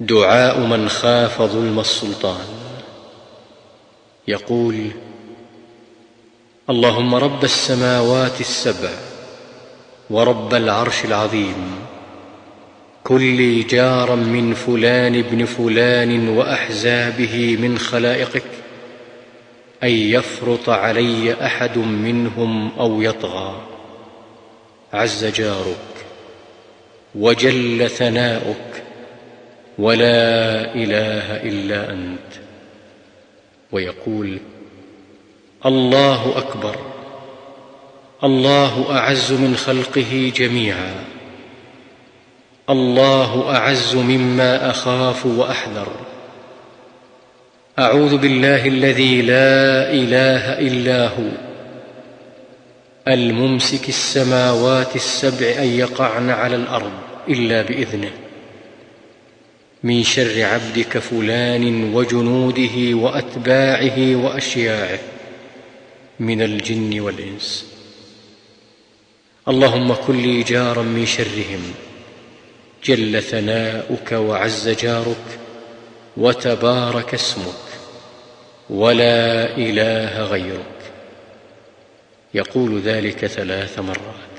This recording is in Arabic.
دعاء من خاف ظلم السلطان. يقول اللهم رب السماوات السبع ورب العرش العظيم. كن لي جارا من فلان ابن فلان وأحزابه من خلائقك أن يفرط علي أحد منهم أو يطغى. عز جارك وجل ثناؤك ولا إله إلا أنت. ويقول الله أكبر. الله أعز من خلقه جميعا. الله أعز مما أخاف وأحذر. أعوذ بالله الذي لا إله إلا هو. الممسك السماوات السبع أن يقعن على الأرض إلا بإذنه. من شر عبدك فلان وجنوده وأتباعه وأشياعه من الجن والإنس. اللهم كن لي جارا من شرهم جل ثناؤك وعز جارك وتبارك اسمك ولا إله غيرك. يقول ذلك ثلاث مرات.